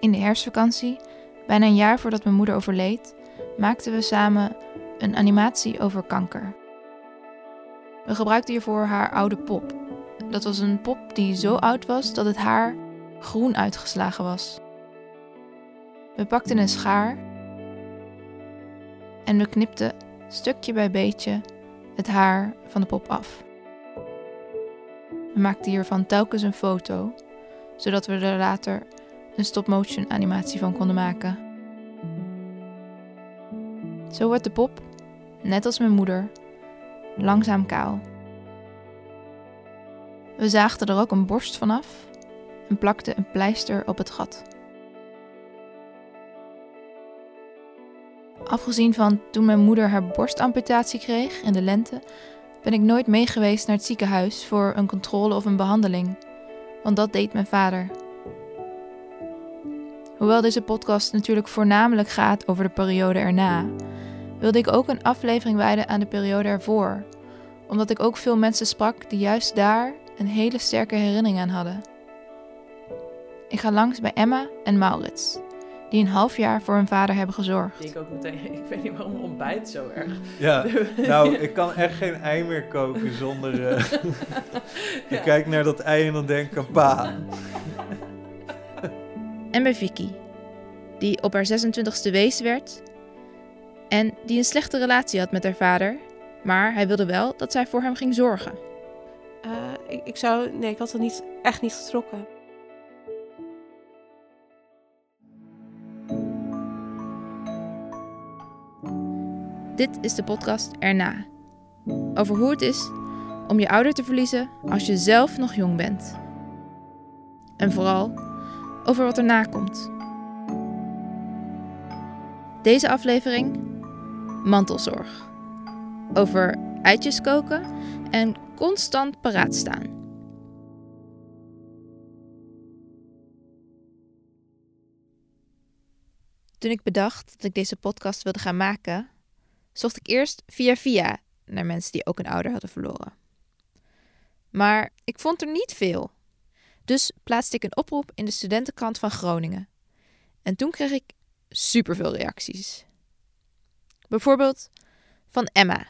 In de herfstvakantie, bijna een jaar voordat mijn moeder overleed, maakten we samen een animatie over kanker. We gebruikten hiervoor haar oude pop. Dat was een pop die zo oud was dat het haar groen uitgeslagen was. We pakten een schaar en we knipten stukje bij beetje het haar van de pop af. We maakten hiervan telkens een foto, zodat we er later een stop-motion animatie van konden maken. Zo wordt de pop, net als mijn moeder, langzaam kaal. We zaagden er ook een borst vanaf en plakten een pleister op het gat. Afgezien van toen mijn moeder haar borstamputatie kreeg in de lente, ben ik nooit meegeweest naar het ziekenhuis voor een controle of een behandeling, want dat deed mijn vader. Hoewel deze podcast natuurlijk voornamelijk gaat over de periode erna, wilde ik ook een aflevering wijden aan de periode ervoor, omdat ik ook veel mensen sprak die juist daar een hele sterke herinnering aan hadden. Ik ga langs bij Emma en Maurits, die een half jaar voor hun vader hebben gezorgd. Ik denk ook meteen, ik weet niet waarom ontbijt zo erg. Ja, nou, ik kan echt geen ei meer koken zonder... Uh, ik kijk naar dat ei en dan denk ik aan pa. En bij Vicky, die op haar 26e wees werd en die een slechte relatie had met haar vader, maar hij wilde wel dat zij voor hem ging zorgen. Uh, ik, ik zou, nee, ik had het niet, echt niet getrokken. Dit is de podcast Erna. Over hoe het is om je ouder te verliezen als je zelf nog jong bent. En vooral over wat erna komt. Deze aflevering mantelzorg. Over eitjes koken en constant paraat staan. Toen ik bedacht dat ik deze podcast wilde gaan maken, zocht ik eerst via via naar mensen die ook een ouder hadden verloren. Maar ik vond er niet veel. Dus plaatste ik een oproep in de studentenkrant van Groningen. En toen kreeg ik superveel reacties. Bijvoorbeeld van Emma.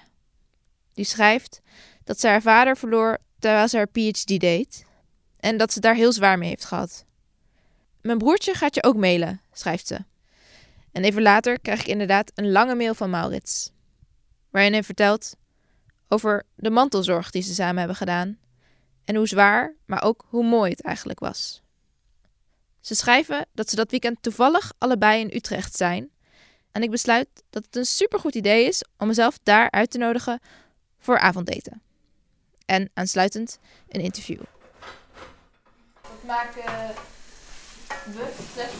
Die schrijft dat ze haar vader verloor terwijl ze haar PhD deed. En dat ze daar heel zwaar mee heeft gehad. Mijn broertje gaat je ook mailen, schrijft ze. En even later krijg ik inderdaad een lange mail van Maurits. Waarin hij vertelt over de mantelzorg die ze samen hebben gedaan. En hoe zwaar, maar ook hoe mooi het eigenlijk was. Ze schrijven dat ze dat weekend toevallig allebei in Utrecht zijn. En ik besluit dat het een supergoed idee is om mezelf daar uit te nodigen voor avondeten. En aansluitend een interview. Wat maken we,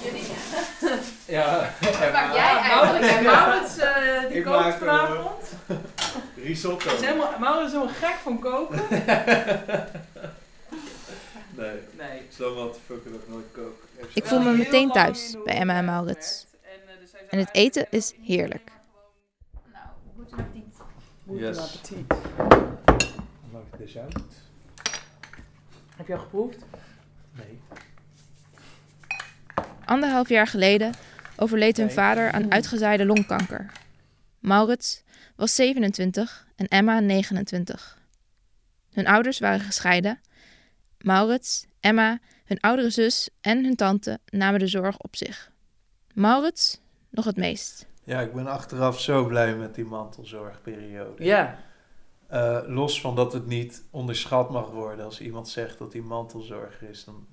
jullie? Ja, Wat maak jij eigenlijk? Maurits, Maurits uh, die Ik kookt maak, vanavond. Risotto. Is helemaal, Maurits is helemaal gek van koken. Nee, Nee. zo wat dat ik nooit kook. Ik voel me meteen thuis bij Emma en Maurits. En het eten is heerlijk. Nou, goed appetit. Yes. appetit. Mag ik deze uit? Heb je al geproefd? Nee. Anderhalf jaar geleden overleed hun vader aan uitgezaaide longkanker. Maurits was 27 en Emma 29. Hun ouders waren gescheiden. Maurits, Emma, hun oudere zus en hun tante namen de zorg op zich. Maurits nog het meest. Ja, ik ben achteraf zo blij met die mantelzorgperiode. Ja. Eh, los van dat het niet onderschat mag worden als iemand zegt dat hij mantelzorger is, dan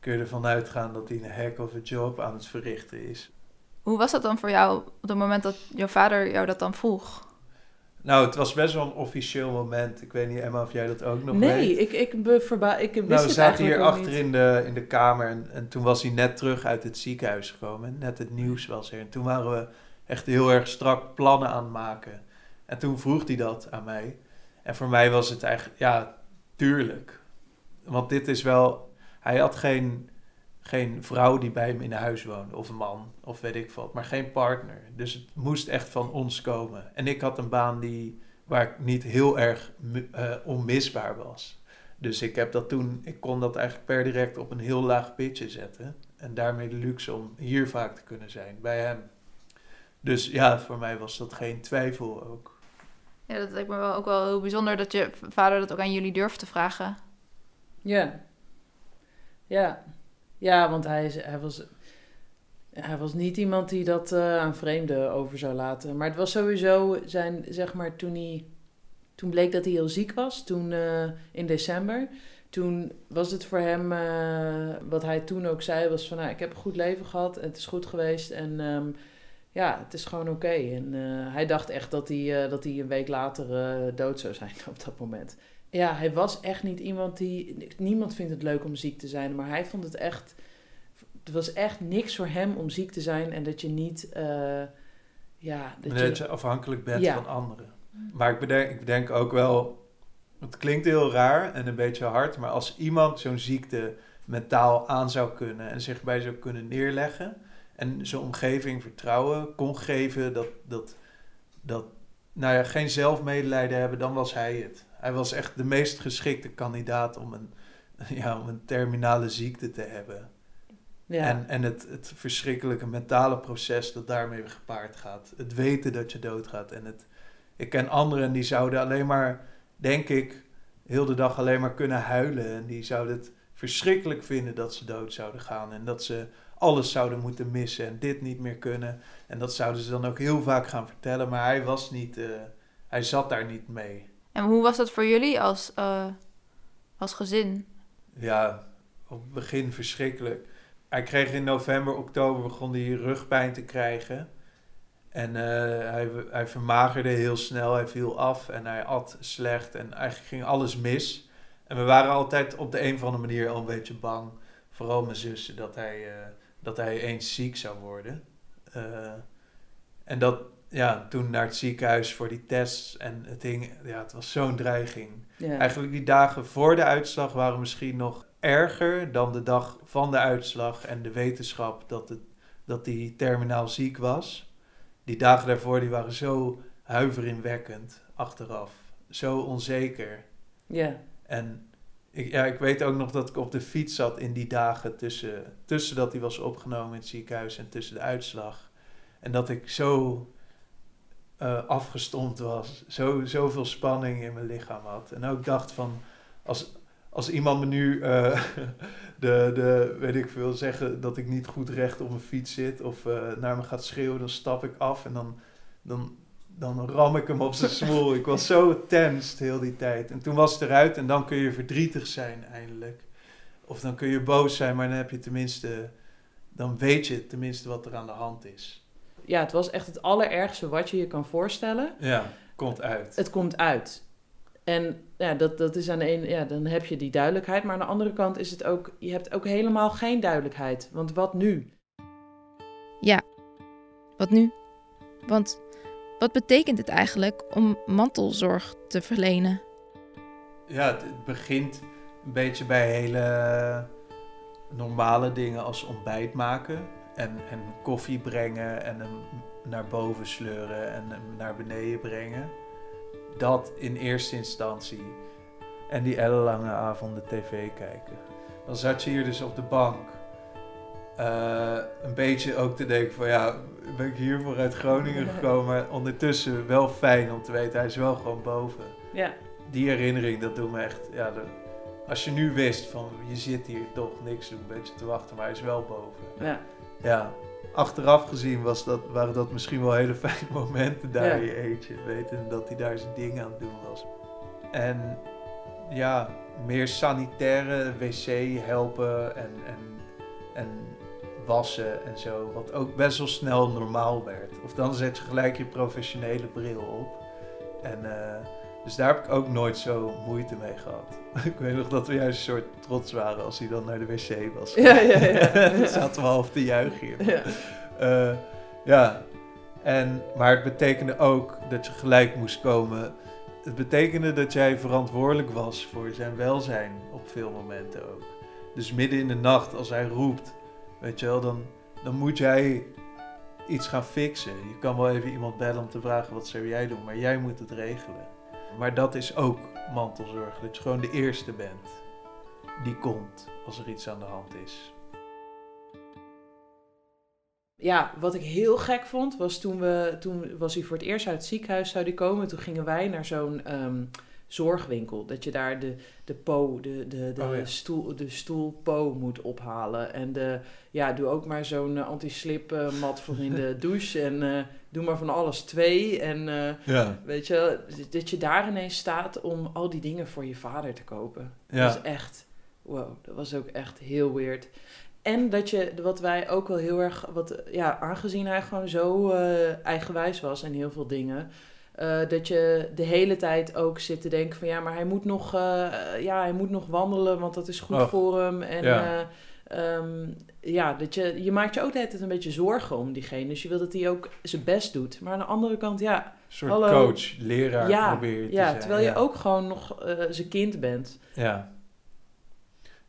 kun je ervan uitgaan dat hij een heck of a job aan het verrichten is. Hoe was dat dan voor jou op het moment dat jouw vader jou dat dan vroeg? Nou, het was best wel een officieel moment. Ik weet niet, Emma, of jij dat ook nog Nee, weet. ik, ik, be verba ik wist Nou, we zaten hier achter niet. in de, in de kamer en, en toen was hij net terug uit het ziekenhuis gekomen. En net het nieuws was er. En toen waren we echt heel erg strak plannen aan het maken. En toen vroeg hij dat aan mij. En voor mij was het eigenlijk, ja, tuurlijk. Want dit is wel, hij had geen, geen vrouw die bij hem in huis woonde, of een man, of weet ik wat, maar geen partner. Dus het moest echt van ons komen. En ik had een baan die, waar ik niet heel erg eh, onmisbaar was. Dus ik heb dat toen, ik kon dat eigenlijk per direct op een heel laag pitje zetten. En daarmee de luxe om hier vaak te kunnen zijn, bij hem. Dus ja, voor mij was dat geen twijfel ook. Ja, dat lijkt me wel ook wel heel bijzonder dat je vader dat ook aan jullie durft te vragen. Ja. Ja. Ja, want hij, hij, was, hij was niet iemand die dat eh, aan vreemden over zou laten. Maar het was sowieso zijn, zeg maar, toen. Toen bleek dat hij heel ziek was, toen eh, in december. Toen was het voor hem, eh, wat hij toen ook zei, was van... Nou, ik heb een goed leven gehad, het is goed geweest en... ehm, ja, het is gewoon oké. En hij dacht echt dat hij, dat hij een week later dood zou zijn op dat moment. Ja, hij was echt niet iemand die. Niemand vindt het leuk om ziek te zijn, maar hij vond het echt. Het was echt niks voor hem om ziek te zijn en dat je niet. eh, ja, dat Dat je, je afhankelijk bent Ja. van anderen. Maar ik bedenk, ik bedenk ook wel, het klinkt heel raar en een beetje hard, maar als iemand zo'n ziekte mentaal aan zou kunnen en zich bij zou kunnen neerleggen en zijn omgeving vertrouwen kon geven dat, dat, dat nou ja, geen zelfmedelijden hebben, dan was hij het. Hij was echt de meest geschikte kandidaat om een, ja, om een terminale ziekte te hebben. ja, En, en het, het verschrikkelijke mentale proces dat daarmee gepaard gaat. Het weten dat je doodgaat. En het, ik ken anderen die zouden alleen maar, denk ik, heel de dag alleen maar kunnen huilen. En die zouden het verschrikkelijk vinden dat ze dood zouden gaan. En dat ze alles zouden moeten missen en dit niet meer kunnen. En dat zouden ze dan ook heel vaak gaan vertellen. Maar hij was niet, eh, hij zat daar niet mee. En hoe was dat voor jullie als, eh, als gezin? Ja, op het begin verschrikkelijk. Hij kreeg in november, oktober begon hij rugpijn te krijgen. En eh, hij, hij vermagerde heel snel, hij viel af en hij at slecht en eigenlijk ging alles mis. En we waren altijd op de een of andere manier al een beetje bang, vooral mijn zussen, dat hij, dat hij eens ziek zou worden. Eh, en dat, ja, toen naar het ziekenhuis voor die tests en het, hing, ja, het was zo'n dreiging. ja. Eigenlijk die dagen voor de uitslag waren misschien nog erger dan de dag van de uitslag en de wetenschap dat, het, dat hij terminaal ziek was. Die dagen daarvoor die waren zo huiveringwekkend achteraf. Zo onzeker. ja. En ik, ja, ik weet ook nog dat ik op de fiets zat in die dagen tussen, tussen dat hij was opgenomen in het ziekenhuis en tussen de uitslag. En dat ik zo eh, afgestomd was, zo, zoveel spanning in mijn lichaam had. En ook dacht van, als, als iemand me nu, eh, de, de, weet ik veel, zeggen dat ik niet goed recht op mijn fiets zit of eh, naar me gaat schreeuwen, dan stap ik af en dan, dan, dan ram ik hem op zijn smoel. Ik was zo tensed heel die tijd. En toen was het eruit en dan kun je verdrietig zijn eindelijk. Of dan kun je boos zijn, maar dan heb je tenminste, dan weet je tenminste wat er aan de hand is. ja, het was echt het allerergste wat je je kan voorstellen. Ja, komt uit. Het komt uit. En ja, dat, dat is aan de ene, ja, dan heb je die duidelijkheid. Maar aan de andere kant is het ook, je hebt ook helemaal geen duidelijkheid. Want wat nu? Ja, wat nu? Want wat betekent het eigenlijk om mantelzorg te verlenen? Ja, het, begint een beetje bij hele normale dingen als ontbijt maken. En, en koffie brengen en hem naar boven sleuren en hem naar beneden brengen. Dat in eerste instantie. En die ellenlange avonden tv kijken. Dan zat je hier dus op de bank. Eh, een beetje ook te denken van ja, ben ik hiervoor uit Groningen gekomen. Maar ondertussen wel fijn om te weten, hij is wel gewoon boven Ja, die herinnering, dat doet me echt. Ja, dat- als je nu wist van je zit hier toch niks een beetje te wachten, maar hij is wel boven. ja, Ja, achteraf gezien was dat, waren dat misschien wel hele fijne momenten daar Ja. in je eentje, weten dat hij daar zijn ding aan het doen was. En ja, meer sanitaire wc helpen en, en, en wassen en zo, wat ook best wel snel normaal werd. Of dan zet je gelijk je professionele bril op. En eh, dus daar heb ik ook nooit zo moeite mee gehad. ik weet nog dat we juist een soort trots waren als hij dan naar de wc was. Ja, ja, ja. Dan zaten we half te juichen hier. ja. Eh, ja, en, maar het betekende ook dat je gelijk moest komen. Het betekende dat jij verantwoordelijk was voor zijn welzijn op veel momenten ook. Dus midden in de nacht, als hij roept, weet je wel, dan, dan moet jij iets gaan fixen. Je kan wel even iemand bellen om te vragen wat zou jij doen, maar jij moet het regelen. Maar dat is ook mantelzorg, dat je gewoon de eerste bent die komt als er iets aan de hand is. ja, wat ik heel gek vond, was toen we, toen was hij voor het eerst uit het ziekenhuis zou die komen. Toen gingen wij naar zo'n ehm, zorgwinkel. Dat je daar de, de po, de, de, de, Oh ja. stoel, de stoel po moet ophalen. En de, ja, doe ook maar zo'n eh, anti-slip eh, mat voor in de douche. En eh, doe maar van alles twee. En Ja, weet je, dat je daar ineens staat om al die dingen voor je vader te kopen. ja. Dat is echt, wow, dat was ook echt heel weird. En dat je, wat wij ook wel heel erg, wat, ja, aangezien hij gewoon zo eigenwijs was en heel veel dingen, eh, dat je de hele tijd ook zit te denken van ja, maar hij moet nog, eh, ja, hij moet nog wandelen, want dat is goed Oh, voor hem. En ja. eh, ehm, ja, dat je, je maakt je ook de hele tijd een beetje zorgen om diegene. Dus je wil dat hij ook zijn best doet. Maar aan de andere kant, ja, Een soort Hallo. coach, leraar Ja, probeer je te ja zijn. terwijl je ook gewoon nog zijn kind bent. Ja.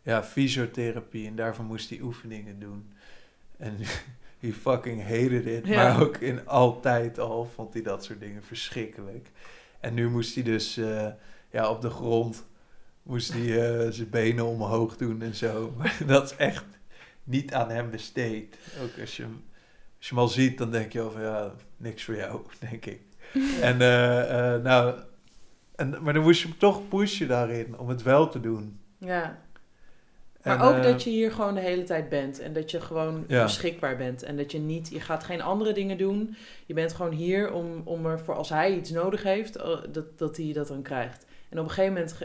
Ja, fysiotherapie. En daarvoor moest hij oefeningen doen. En he fucking hated it. Ja. Maar ook in altijd al vond hij dat soort dingen verschrikkelijk. En nu moest hij dus eh, ja, op de grond moest hij eh, zijn benen omhoog doen en zo. Maar dat is echt niet aan hem besteed. Ook als je hem, als je hem al ziet, dan denk je over ja, niks voor jou, denk ik. En eh, nou, en, maar dan moest je hem toch pushen daarin om het wel te doen. Ja. Maar En, ook eh, dat je hier gewoon de hele tijd bent. En dat je gewoon Ja. beschikbaar bent. En dat je niet, je gaat geen andere dingen doen. Je bent gewoon hier om, om er voor als hij iets nodig heeft, eh, dat, dat hij dat dan krijgt. En op een gegeven moment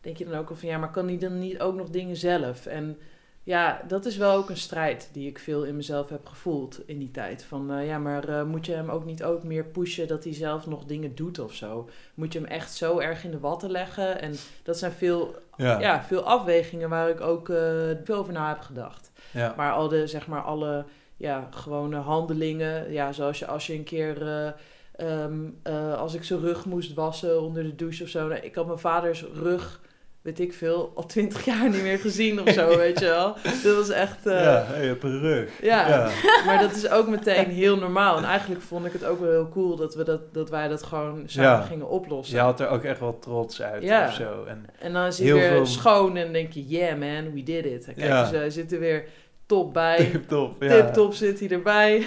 denk je dan ook al van ja, maar kan hij dan niet ook nog dingen zelf? En ja, dat is wel ook een strijd die ik veel in mezelf heb gevoeld in die tijd. Van eh, ja, maar eh, moet je hem ook niet ook meer pushen dat hij zelf nog dingen doet of zo? Moet je hem echt zo erg in de watten leggen? En dat zijn veel ja, ja, veel afwegingen waar ik ook eh, veel over na heb gedacht. ja. Maar al de, zeg maar, alle ja, gewone handelingen, ja, zoals je als je een keer, eh, ehm, eh, als ik zijn rug moest wassen onder de douche of zo. nou, Ik had mijn vaders rug, weet ik veel, al twintig jaar niet meer gezien of zo, weet je wel. Dat was echt... eh, ja, je hebt een rug. ja. ja. maar dat is ook meteen heel normaal. En eigenlijk vond ik het ook wel heel cool dat, we dat, dat wij dat gewoon samen Ja. gingen oplossen. Je had er ook echt wel trots uit Ja. of zo. En, En dan is hij weer veel- schoon en denk je, yeah man, we did it. Kijk, Ja. dus, hij zit er weer top bij. tip top. Tip top zit hij erbij.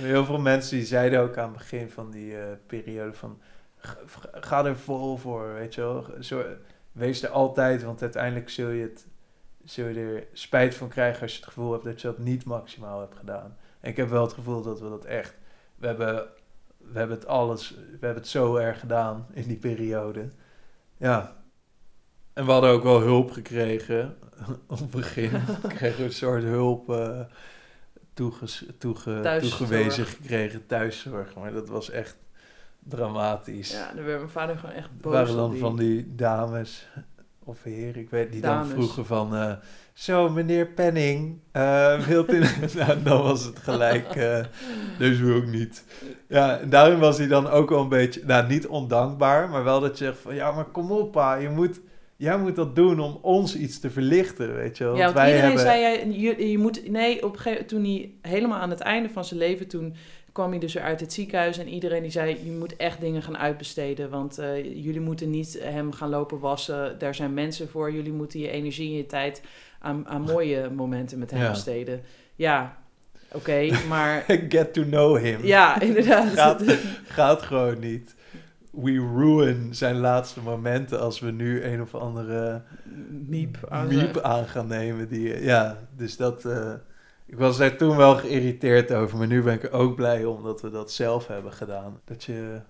Heel veel mensen die zeiden ook aan het begin van die eh, periode van... "Ga- Ga er vol voor, weet je wel. Zo, wees er altijd, want uiteindelijk zul je, het, zul je er spijt van krijgen... als je het gevoel hebt dat je dat niet maximaal hebt gedaan. En ik heb wel het gevoel dat we dat echt... We hebben, we hebben het alles... We hebben het zo erg gedaan in die periode. Ja. En we hadden ook wel hulp gekregen. Op het begin kregen we een soort hulp... toege, Thuiszorg. toegewezen gekregen thuiszorg. Maar dat was echt dramatisch. Ja, dan werd mijn vader gewoon echt Het boos. waren dan die- van die dames of heren, ik weet, die Dames. dan vroegen van... eh, zo, meneer Penning, eh, wilt u... nou, dan was het gelijk, eh deze wil ik niet. Ja, en daarin was hij dan ook wel een beetje, nou, niet ondankbaar, maar wel dat je zegt van... Ja, maar kom op pa, je moet, jij moet dat doen om ons iets te verlichten, weet je wel. Ja, Want want iedereen hebben- zei, jij, je, je moet... Nee, op een gegeven toen hij helemaal aan het einde van zijn leven... toen kwam hij dus weer uit het ziekenhuis... en iedereen die zei, je moet echt dingen gaan uitbesteden... want eh, jullie moeten niet hem gaan lopen wassen. Daar zijn mensen voor. Jullie moeten je energie en je tijd... aan, aan mooie momenten met hem Ja. besteden. Ja, oké, maar... Get to know him. Ja, inderdaad. Gaat, gaat gewoon niet. We ruin zijn laatste momenten als we nu een of andere Miep. aan miep aan gaan nemen. Die, ja, dus dat... eh, ik was daar toen wel geïrriteerd over, maar nu ben ik er ook blij om dat we dat zelf hebben gedaan. Dat je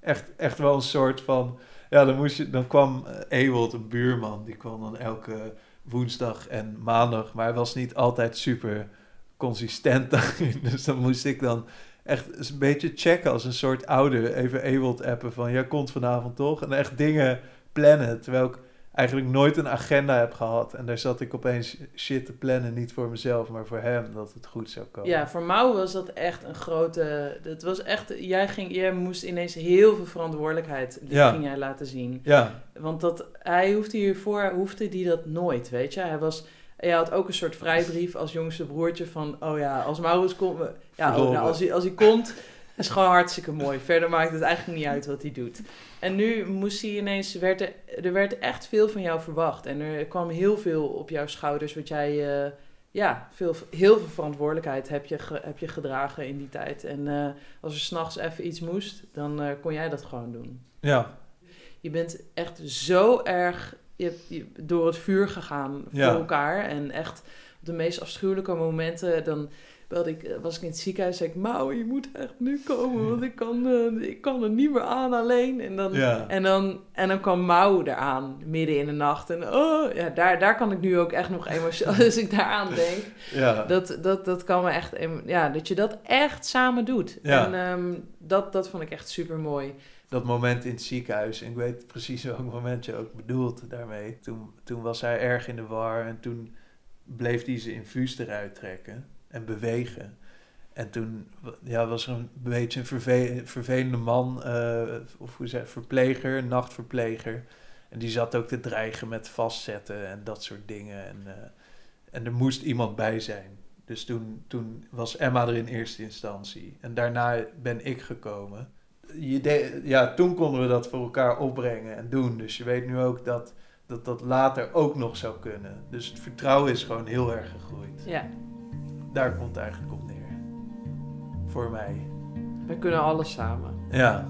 echt, echt wel een soort van... Ja, dan, moest je, dan kwam eh, Ewald, een buurman, die kwam dan elke woensdag en maandag, maar hij was niet altijd super consistent. Dus dan moest ik dan echt een beetje checken als een soort ouder. Even Ewald appen van, jij komt vanavond toch? En echt dingen plannen, terwijl ik eigenlijk nooit een agenda heb gehad. En daar zat ik opeens shit te plannen, niet voor mezelf, maar voor hem, dat het goed zou komen. Ja, voor Mau was dat echt een grote. Dat was echt. Jij, ging, jij moest ineens heel veel verantwoordelijkheid Ja. ging jij laten zien. Ja, Want dat, hij hoefde hiervoor hoefde die dat nooit, weet je. Hij was. Hij had ook een soort vrijbrief als jongste broertje van. Oh ja, als Maurits komt. Ja, oh, nou, als, hij, als hij komt. Is gewoon hartstikke mooi. Verder maakt het eigenlijk niet uit wat hij doet. En nu moest hij ineens. Werd er, er werd echt veel van jou verwacht. En er kwam heel veel op jouw schouders wat jij. eh, ja, veel, heel veel verantwoordelijkheid heb je, ge- heb je gedragen in die tijd. En eh, als er s'nachts even iets moest, dan eh, kon jij dat gewoon doen. Ja, Je bent echt zo erg je, hebt- je, door het vuur gegaan voor Ja. elkaar. En echt op de meest afschuwelijke momenten, dan belde ik, eh, was ik in het ziekenhuis, zei ik, Mau, je moet echt nu komen, want ik kan, eh, ik kan er niet meer aan alleen. En dan, ja. en dan, en dan kwam Mau eraan, midden in de nacht. En oh, ja, daar, daar kan ik nu ook echt nog emotioneel, als ik daaraan denk. ja. Dat, dat, dat kan me echt, ja, dat je dat echt samen doet. Ja. En ehm, dat, dat vond ik echt super mooi. dat moment in het ziekenhuis, en ik weet precies welk moment je ook bedoelt daarmee. Toen, toen was hij erg in de war en toen bleef hij zijn infuus eruit trekken en bewegen. En toen ja, was er een beetje een verve- vervelende man, eh, of hoe zeg verpleger, nachtverpleger. En die zat ook te dreigen met vastzetten en dat soort dingen. En, eh, en er moest iemand bij zijn. Dus toen, toen was Emma er in eerste instantie. En daarna ben ik gekomen. Je ja, toen konden we dat voor elkaar opbrengen en doen. Dus je weet nu ook dat, dat dat later ook nog zou kunnen. Dus het vertrouwen is gewoon heel erg gegroeid. Ja, Daar komt het eigenlijk op neer. Voor mij. we kunnen alles samen. Ja.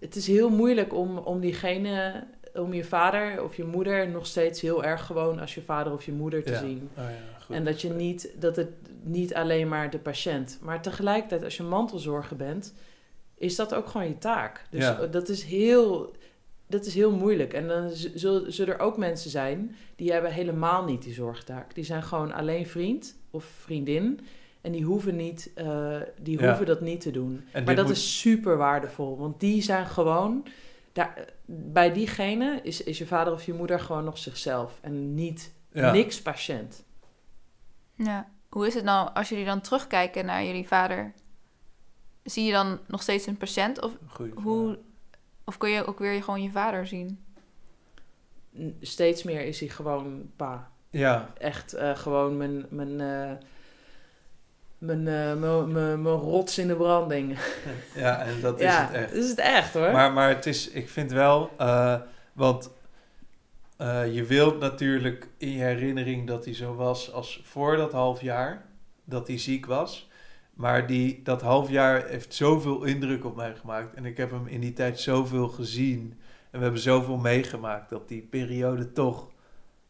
Het is heel moeilijk om, om diegene, om je vader of je moeder nog steeds heel erg gewoon als je vader of je moeder te Ja. zien. Oh ja, goed. En dat je niet, dat het niet alleen maar de patiënt, maar tegelijkertijd als je mantelzorger bent, is dat ook gewoon je taak. Dus Ja. dat is heel, dat is heel moeilijk. En dan zullen er ook mensen zijn die hebben helemaal niet die zorgtaak. Die zijn gewoon alleen vriend of vriendin. En die hoeven, niet, eh, die Ja. hoeven dat niet te doen. En Maar dat moet- is super waardevol. Want die zijn gewoon. Daar, bij diegene is, is je vader of je moeder gewoon nog zichzelf. En niet ja. niks patiënt. Ja. Hoe is het nou als jullie dan terugkijken naar jullie vader? Zie je dan nog steeds een patiënt? Of, Goeie hoe, of kun je ook weer gewoon je vader zien? Steeds meer is hij gewoon pa. Ja, Echt eh, gewoon mijn. mijn eh, mijn, eh, mijn, mijn, mijn rots in de branding. ja, en dat is ja, het echt. dat is het echt hoor. Maar, maar het is, ik vind wel, eh, want eh, je wilt natuurlijk in je herinnering dat hij zo was als voor dat half jaar, dat hij ziek was. Maar die, dat half jaar heeft zoveel indruk op mij gemaakt. En ik heb hem in die tijd zoveel gezien. En we hebben zoveel meegemaakt dat die periode toch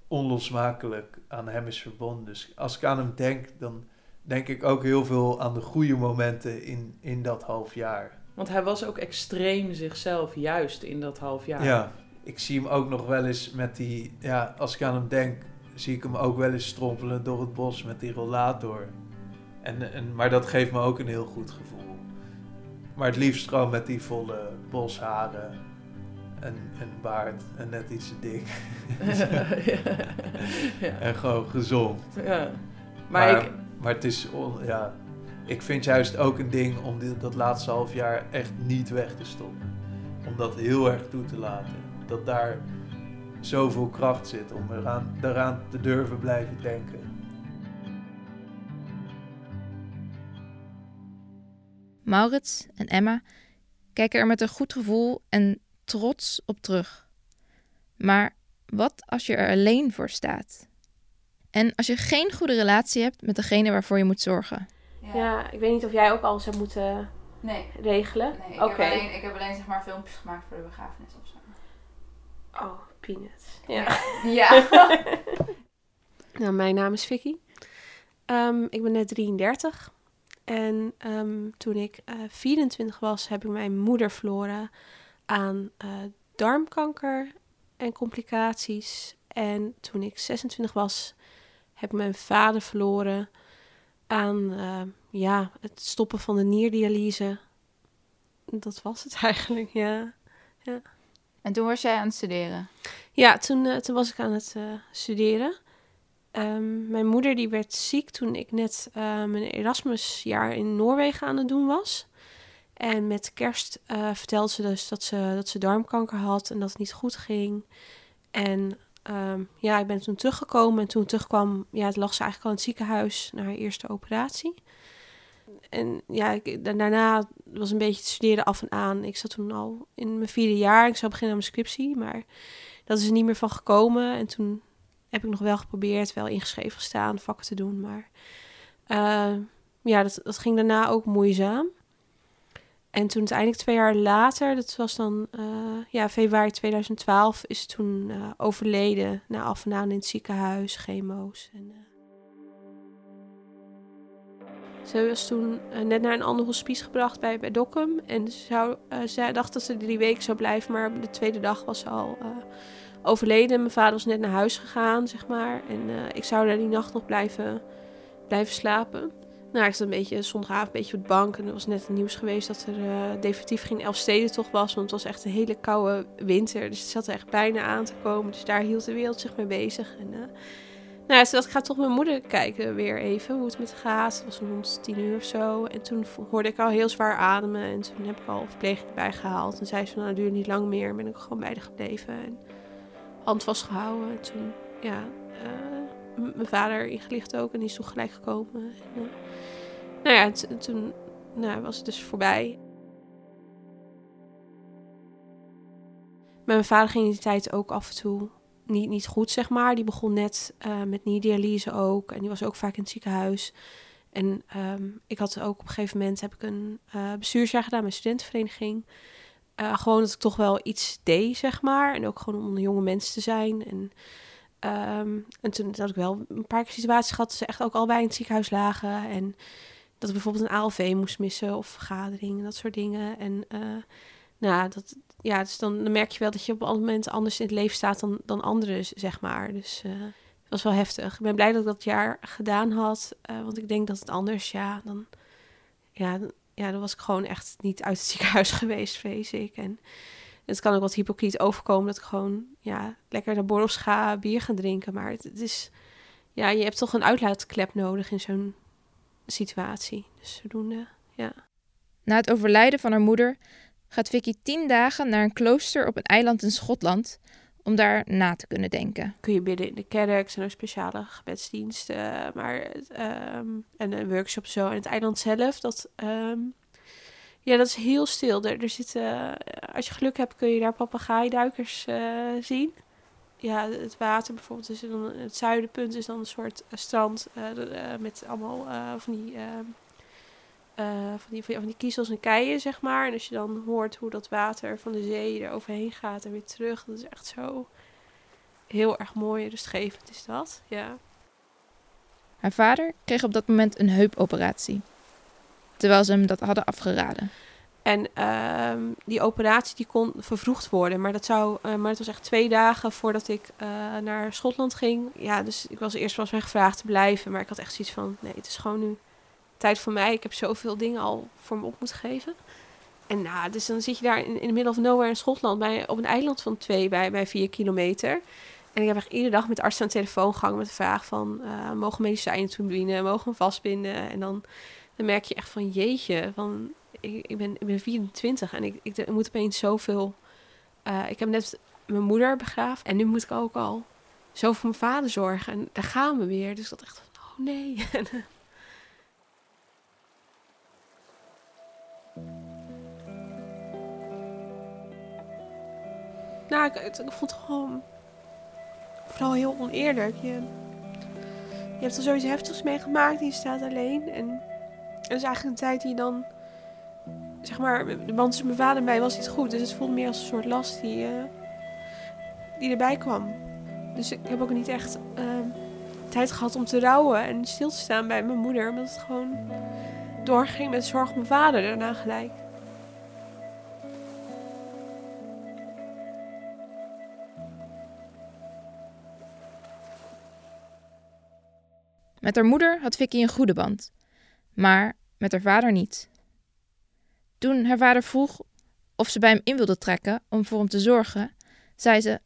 onlosmakelijk aan hem is verbonden. Dus als ik aan hem denk, dan denk ik ook heel veel aan de goede momenten in, in dat half jaar. Want hij was ook extreem zichzelf, juist in dat half jaar. Ja. ik zie hem ook nog wel eens met die, ja, als ik aan hem denk, zie ik hem ook wel eens strompelen door het bos met die rollator. En, en, maar dat geeft me ook een heel goed gevoel. Maar het liefst gewoon met die volle bosharen en een baard en net iets te dik. ja. En gewoon gezond. ja. Maar, Maar, ik, maar het is, on- ja, ik vind juist ook een ding om dit, dat laatste half jaar echt niet weg te stoppen. Om dat heel erg toe te laten. Dat daar zoveel kracht zit om eraan, daaraan te durven blijven denken. Maurits en Emma kijken er met een goed gevoel en trots op terug. Maar wat als je er alleen voor staat? En als je geen goede relatie hebt met degene waarvoor je moet zorgen? Ja. ik weet niet of jij ook alles hebt moeten Nee. regelen. Nee, ik, Oké. heb alleen, ik heb alleen zeg maar filmpjes gemaakt voor de begrafenis of zo. Oh, peanuts. Ja. Ja. Nou, mijn naam is Vicky. Ehm, ik ben net 33. En ehm, toen ik eh 24 was, heb ik mijn moeder verloren aan eh, darmkanker en complicaties. En toen ik 26 was, heb ik mijn vader verloren aan eh, ja, het stoppen van de nierdialyse. Dat was het eigenlijk, ja. En toen was jij aan het studeren. Ja, toen, eh, toen was ik aan het eh, studeren. Ehm, mijn moeder die werd ziek toen ik net eh, mijn Erasmusjaar in Noorwegen aan het doen was. En met kerst eh, vertelde ze dus dat ze, dat ze darmkanker had en dat het niet goed ging. En ehm, ja, ik ben toen teruggekomen en toen terugkwam, ja, het lag ze eigenlijk al in het ziekenhuis naar haar eerste operatie. En ja, ik, daarna was een beetje het studeren af en aan. Ik zat toen al in mijn vierde jaar. Ik zou beginnen aan mijn scriptie, maar dat is er niet meer van gekomen. En toen heb ik nog wel geprobeerd, wel ingeschreven gestaan, vakken te doen. Maar uh, ja, dat, ging daarna ook moeizaam. En toen uiteindelijk twee jaar later, dat was dan uh, ja, februari 2012, is toen uh, overleden na af en aan in het ziekenhuis, chemo's. En. Ze was toen net naar een ander hospice gebracht bij, bij Dokkum. En ze, ze dacht dat ze drie weken zou blijven, maar de tweede dag was ze al overleden. Mijn vader was net naar huis gegaan, zeg maar. En ik zou daar die nacht nog blijven, blijven slapen. Nou, ik zat een beetje zondagavond een beetje op de bank. En er was net het nieuws geweest dat er uh, definitief geen Elfstedentocht was. Want het was echt een hele koude winter. Dus het zat er echt bijna aan te komen. Dus daar hield de wereld zich mee bezig. En uh, nou, dat ik ga toch mijn moeder kijken weer even hoe het met gaat. Het was rond tien uur of zo. En toen hoorde ik al heel zwaar ademen. En toen heb ik al verpleging erbij gehaald. En zei ze nou, het duurt niet lang meer. En ben ik gewoon bij haar gebleven. En hand vastgehouden. En toen, ja... Uh, mijn vader ingelicht ook en die is toen gelijk gekomen. En, uh, nou ja, toen nou, was het dus voorbij. Mijn vader ging in die tijd ook af en toe niet, niet goed, zeg maar. Die begon net uh, met dialyse ook. En die was ook vaak in het ziekenhuis. En um, ik had ook op een gegeven moment heb ik een bestuursjaar gedaan met studentenvereniging. Uh, gewoon dat ik toch wel iets deed, zeg maar. En ook gewoon om een jonge mens te zijn. En Um, en toen had ik wel een paar situaties gehad dat ze echt ook al bij in het ziekenhuis lagen. En dat ik bijvoorbeeld een ALV moest missen of vergadering, dat soort dingen. En uh, nou, dat, ja, dus dan, merk je wel dat je op een moment anders in het leven staat dan, dan anderen, zeg maar. Dus uh, het was wel heftig. Ik ben blij dat ik dat jaar gedaan had, want ik denk dat het anders, ja, dan, ja, ja, dan was ik gewoon echt niet uit het ziekenhuis geweest, vrees ik. En het kan ook wat hypocriet overkomen dat ik gewoon ja, lekker naar borrels ga, bier gaan drinken. Maar het, is, ja, je hebt toch een uitlaatklep nodig in zo'n situatie. Dus zodoende, ja. Na het overlijden van haar moeder gaat Vicky tien dagen naar een klooster op een eiland in Schotland om daar na te kunnen denken. Kun je bidden in de kerk, zijn er speciale gebedsdiensten, maar um, en een workshop zo. En het eiland zelf, dat um, ja, dat is heel stil. Er, er zitten, als je geluk hebt, kun je daar papegaaiduikers uh, zien. Ja, het water bijvoorbeeld. Dus dan, het zuidenpunt is dan een soort uh, strand uh, met allemaal van die, van, die, van die kiezels en keien, zeg maar. En als je dan hoort hoe dat water van de zee er overheen gaat en weer terug, dat is echt zo heel erg mooi rustgevend is dat, ja. Haar vader kreeg op dat moment een heupoperatie terwijl ze hem dat hadden afgeraden. En uh, die operatie die kon vervroegd worden. Maar, dat zou, uh, maar het was echt twee dagen voordat ik uh, naar Schotland ging. Ja, dus ik was eerst was mij gevraagd te blijven. Maar ik had echt zoiets van, nee, het is gewoon nu tijd voor mij. Ik heb zoveel dingen al voor me op moeten geven. En nou, dus dan zit je daar in, in de middle of nowhere in Schotland. Bij, op een eiland van twee bij, bij vier kilometer. En ik heb echt iedere dag met de arts aan de telefoon gehangen met de vraag van... Uh, mogen medicijnen toen? Mogen we vastbinden? En dan dan merk je echt van jeetje, van ik, ik, ben, ik ben 24 en ik, ik, moet opeens zoveel. Uh, ik heb net mijn moeder begraven en nu moet ik ook al zo voor mijn vader zorgen. En daar gaan we weer. Dus dat echt, oh nee. nou, ik, vond het gewoon vooral heel oneerlijk. Je, je hebt er zoiets heftigs meegemaakt en je staat alleen. En dat is eigenlijk een tijd die dan, zeg maar, de band tussen mijn vader en mij was niet goed. Dus het voelde meer als een soort last die, uh, die erbij kwam. Dus ik heb ook niet echt uh, tijd gehad om te rouwen en stil te staan bij mijn moeder. Omdat het gewoon doorging met zorg mijn vader daarna gelijk. Met haar moeder had Vicky een goede band maar met haar vader niet. Toen haar vader vroeg of ze bij hem in wilde trekken om voor hem te zorgen, zei ze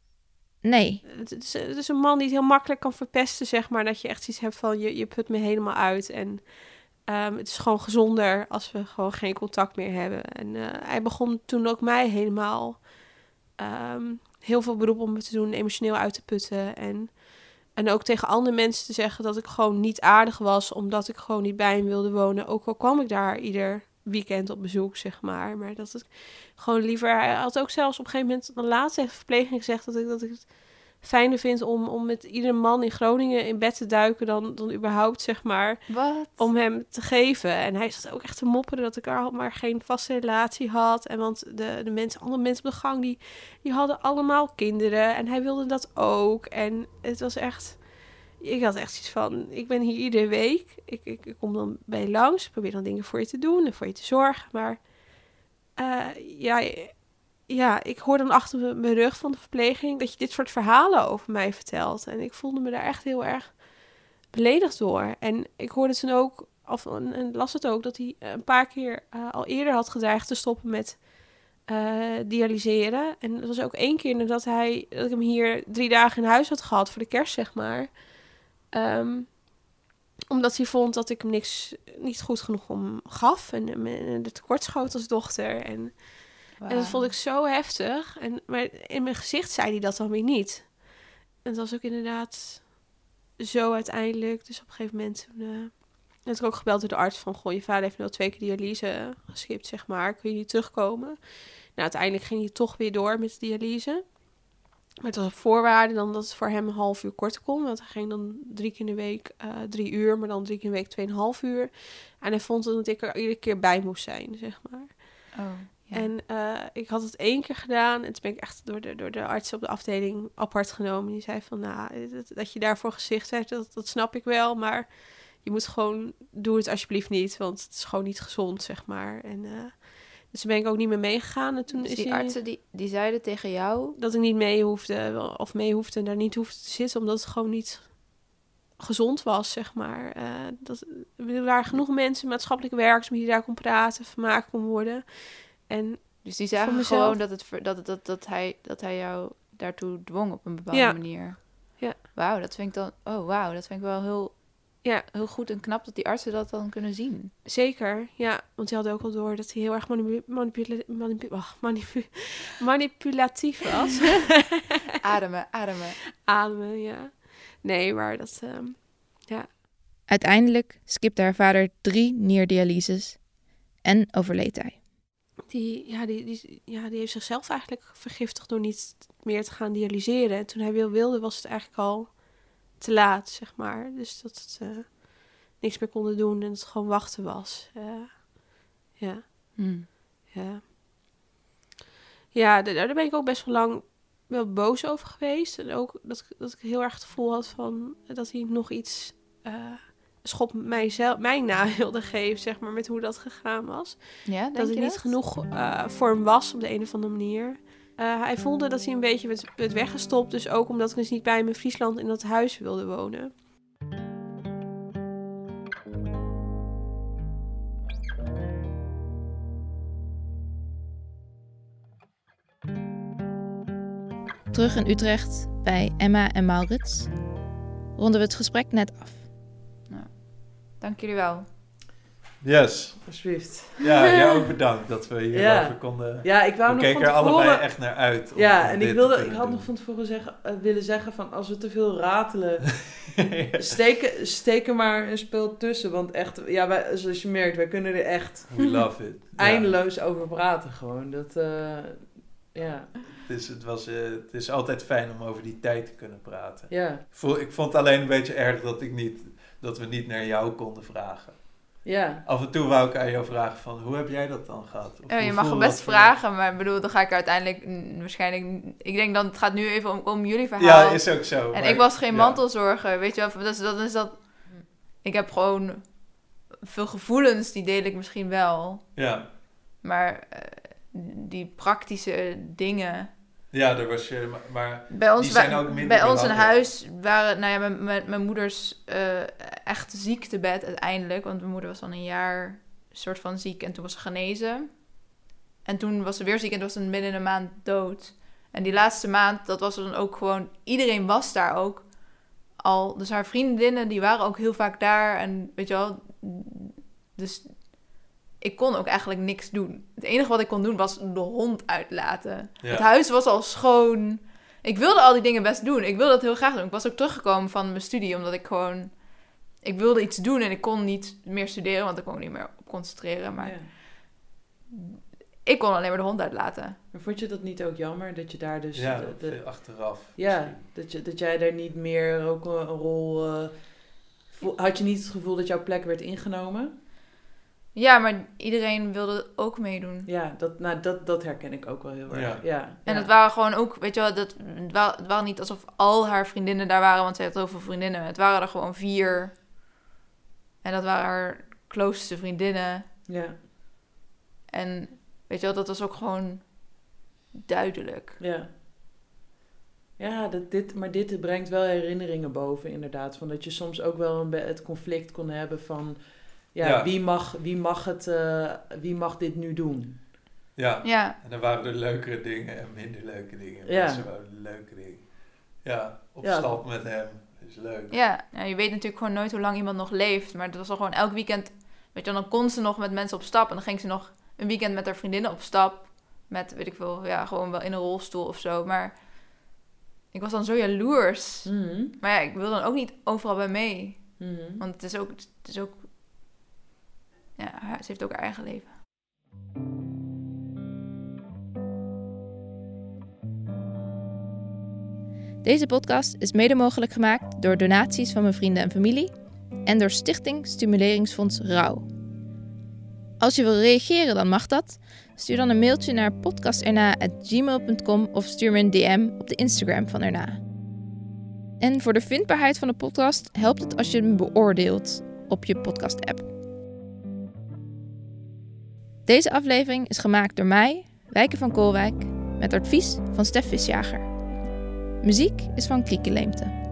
nee. Het is, een man die het heel makkelijk kan verpesten, zeg maar. Dat je echt iets hebt van je, je put me helemaal uit. En um, het is gewoon gezonder als we gewoon geen contact meer hebben. En uh, hij begon toen ook mij helemaal um, heel veel beroep om me te doen, emotioneel uit te putten. En En ook tegen andere mensen te zeggen dat ik gewoon niet aardig was, omdat ik gewoon niet bij hem wilde wonen. Ook al kwam ik daar ieder weekend op bezoek, zeg maar. Maar dat het gewoon liever. Hij had ook zelfs op een gegeven moment, de laatste verpleging gezegd dat ik, dat ik het fijner vind om, om met iedere man in Groningen in bed te duiken dan, dan überhaupt, zeg maar, Wat? om hem te geven. En hij zat ook echt te mopperen dat ik al maar geen vaste relatie had. En want de, de mensen, andere mensen op de gang, die, die hadden allemaal kinderen. En hij wilde dat ook. En het was echt... Ik had echt zoiets van, ik ben hier iedere week. Ik, ik, ik kom dan bij je langs, probeer dan dingen voor je te doen en voor je te zorgen. Maar eh, ja, ja, ik hoor dan achter mijn- rug van de verpleging dat je dit soort verhalen over mij vertelt. En ik voelde me daar echt heel erg beledigd door. En ik hoorde toen ook, of en, las het ook, dat hij een paar keer eh, al eerder had gedreigd te stoppen met eh, dialyseren. En dat was ook één keer nadat hij, dat ik hem hier drie dagen in huis had gehad voor de kerst, zeg maar. Ehm, omdat hij vond dat ik hem niks, niet goed genoeg om gaf. En, en, en de tekortschoot als dochter. En en dat vond ik zo heftig. En, maar in mijn gezicht zei hij dat dan weer niet. En het was ook inderdaad zo uiteindelijk. Dus op een gegeven moment toen, eh, werd ik ook gebeld door de arts van... Goh, je vader heeft nu al twee keer dialyse geskipt, zeg maar. Kun je niet terugkomen? Nou, uiteindelijk ging hij toch weer door met de dialyse. Maar het was op voorwaarde dan dat het voor hem een half uur korter kon. Want hij ging dan drie keer in de week eh, drie uur, maar dan drie keer in de week tweeënhalf uur. En hij vond dat ik er iedere keer bij moest zijn, zeg maar. Oh, ja. En eh, ik had het één keer gedaan. En toen ben ik echt door de, door de arts op de afdeling apart genomen. Die zei van, nou, dat, dat je daarvoor gezicht hebt, dat, dat snap ik wel. Maar je moet gewoon, doe het alsjeblieft niet. Want het is gewoon niet gezond, zeg maar. En, eh, dus toen ben ik ook niet meer meegegaan. En toen Dus is die artsen die, die zeiden tegen jou... dat ik niet mee hoefde, of mee hoefde en daar niet hoefde te zitten, omdat het gewoon niet gezond was, zeg maar. Eh, dat, er waren genoeg mensen, maatschappelijke werkers, die daar kon praten, vermaakt kon worden. En Dus die zagen mezelf. gewoon dat, het, dat, dat, dat, hij, dat hij jou daartoe dwong op een bepaalde Ja. manier. Ja. Wauw, dat vind ik dan... Oh, wauw, dat vind ik wel heel, ja, heel goed en knap dat die artsen dat dan kunnen zien. zeker. Ja, want die hadden ook al door dat hij heel erg manipu- manipula- manipu- wacht, manipu- manipulatief was. Ademen, ademen. Ademen, ja. Nee, maar dat... ehm, Uiteindelijk skipte haar vader drie nierdialyses en overleed hij. Die, ja, die, die, ja, die heeft zichzelf eigenlijk vergiftigd door niet meer te gaan dialyseren. En toen hij wil wilde, was het eigenlijk al te laat, zeg maar. Dus dat het eh, niks meer konden doen en het gewoon wachten was. Eh, ja, Hmm. ja. Ja, da- daar ben ik ook best wel lang wel boos over geweest. En ook dat, ik- dat ik heel erg het gevoel had van dat hij nog iets eh schop mijzelf, mijn na wilde geven, zeg maar, met hoe dat gegaan was Ja, dat het niet genoeg eh, voor hem was op de een of andere manier. Eh, hij voelde dat hij een beetje werd, werd weggestopt. Dus ook omdat ik dus niet bij hem in Friesland in dat huis wilde wonen. Terug in Utrecht bij Emma en Maurits ronden we het gesprek net af. Dank jullie wel. Yes. Alsjeblieft. Ja, jou ook bedankt dat we hierover Ja. konden... Ja, ik wou we nog keken van er allebei tevoren... echt naar uit. om Ja, en ik, wilde, ik had doen. nog van tevoren zeggen, eh, willen zeggen van als we te veel ratelen, Ja. steken, steken maar een spel tussen. Want echt, ja, wij, zoals je merkt, wij kunnen er echt We love it. Ja. eindeloos over praten gewoon. Dat, eh, ja, Het is, het, was, eh, het is altijd fijn om over die tijd te kunnen praten. ja, Ik vond het alleen een beetje erg dat, ik niet, dat we niet naar jou konden vragen. ja. Af en toe wou ik aan jou vragen van, hoe heb jij dat dan gehad? Of Ja, je mag hem best dat vragen, maar ik bedoel, dan ga ik uiteindelijk waarschijnlijk... Ik denk dan, het gaat nu even om, om jullie verhaal. Ja, is ook zo. en maar- ik was geen ja. mantelzorger, weet je wel. Dus dat is dat... Ik heb gewoon veel gevoelens, die deel ik misschien wel. Ja. Maar eh, die praktische dingen... ja, daar was je, maar- Bij ons, Die zijn ook minder bij ons in huis waren, nou ja, mijn, mijn, mijn moeders eh echt ziektebed uiteindelijk. Want mijn moeder was dan een jaar soort van ziek en toen was ze genezen. En toen was ze weer ziek en toen was ze binnen een maand dood. En die laatste maand, dat was dan ook gewoon, iedereen was daar ook al. Dus haar vriendinnen, die waren ook heel vaak daar. En weet je wel, dus ik kon ook eigenlijk niks doen. Het enige wat ik kon doen was de hond uitlaten. Ja. Het huis was al schoon. Ik wilde al die dingen best doen. Ik wilde dat heel graag doen. Ik was ook teruggekomen van mijn studie, omdat ik gewoon... Ik wilde iets doen en ik kon niet meer studeren, want ik kon me niet meer op concentreren. Maar Ja. ik kon alleen maar de hond uitlaten. Maar vond je dat niet ook jammer dat je daar dus... ja, de- de- veel achteraf. ja, misschien. dat, je, dat jij daar niet meer ook een, een rol... eh, had je niet het gevoel dat jouw plek werd ingenomen? Ja, maar iedereen wilde ook meedoen. Ja, dat, nou, dat, dat herken ik ook wel heel erg. Ja. Ja. En het waren gewoon ook, weet je wel, dat, het wa- het waren niet alsof al haar vriendinnen daar waren, want ze had zoveel vriendinnen. Het waren er gewoon vier. En dat waren haar closeste vriendinnen. Ja, En weet je wel, dat was ook gewoon duidelijk. ja. Ja, dat, dit, maar dit brengt wel herinneringen boven, inderdaad. Van dat je soms ook wel een, het conflict kon hebben van... Ja, Ja. Wie, mag, wie, mag het, eh, wie mag dit nu doen? Ja. Ja, En dan waren er leukere dingen en minder leuke dingen. Ja. Mensen wouden leuke dingen. Ja, op Ja. stap met hem. is leuk. ja. ja, je weet natuurlijk gewoon nooit hoe lang iemand nog leeft. Maar het was al gewoon elk weekend, weet je dan kon ze nog met mensen op stap. En dan ging ze nog een weekend met haar vriendinnen op stap. Met, weet ik veel, ja, gewoon wel in een rolstoel of zo. Maar ik was dan zo jaloers. Mhm. Maar ja, ik wil dan ook niet overal bij mee. Mhm. Want het is ook, het is ook ze heeft ook haar eigen leven. Deze podcast is mede mogelijk gemaakt door donaties van mijn vrienden en familie en door Stichting Stimuleringsfonds Rauw. Als je wil reageren, dan mag dat. Stuur dan een mailtje naar podcasterna.gmail.com of stuur me een DM op de Instagram van Erna. En voor de vindbaarheid van de podcast helpt het als je hem beoordeelt op je podcast-app. Deze aflevering is gemaakt door mij, Wijke van Koolwijk, met advies van Stef Visjager. Muziek is van Krieke Leemte.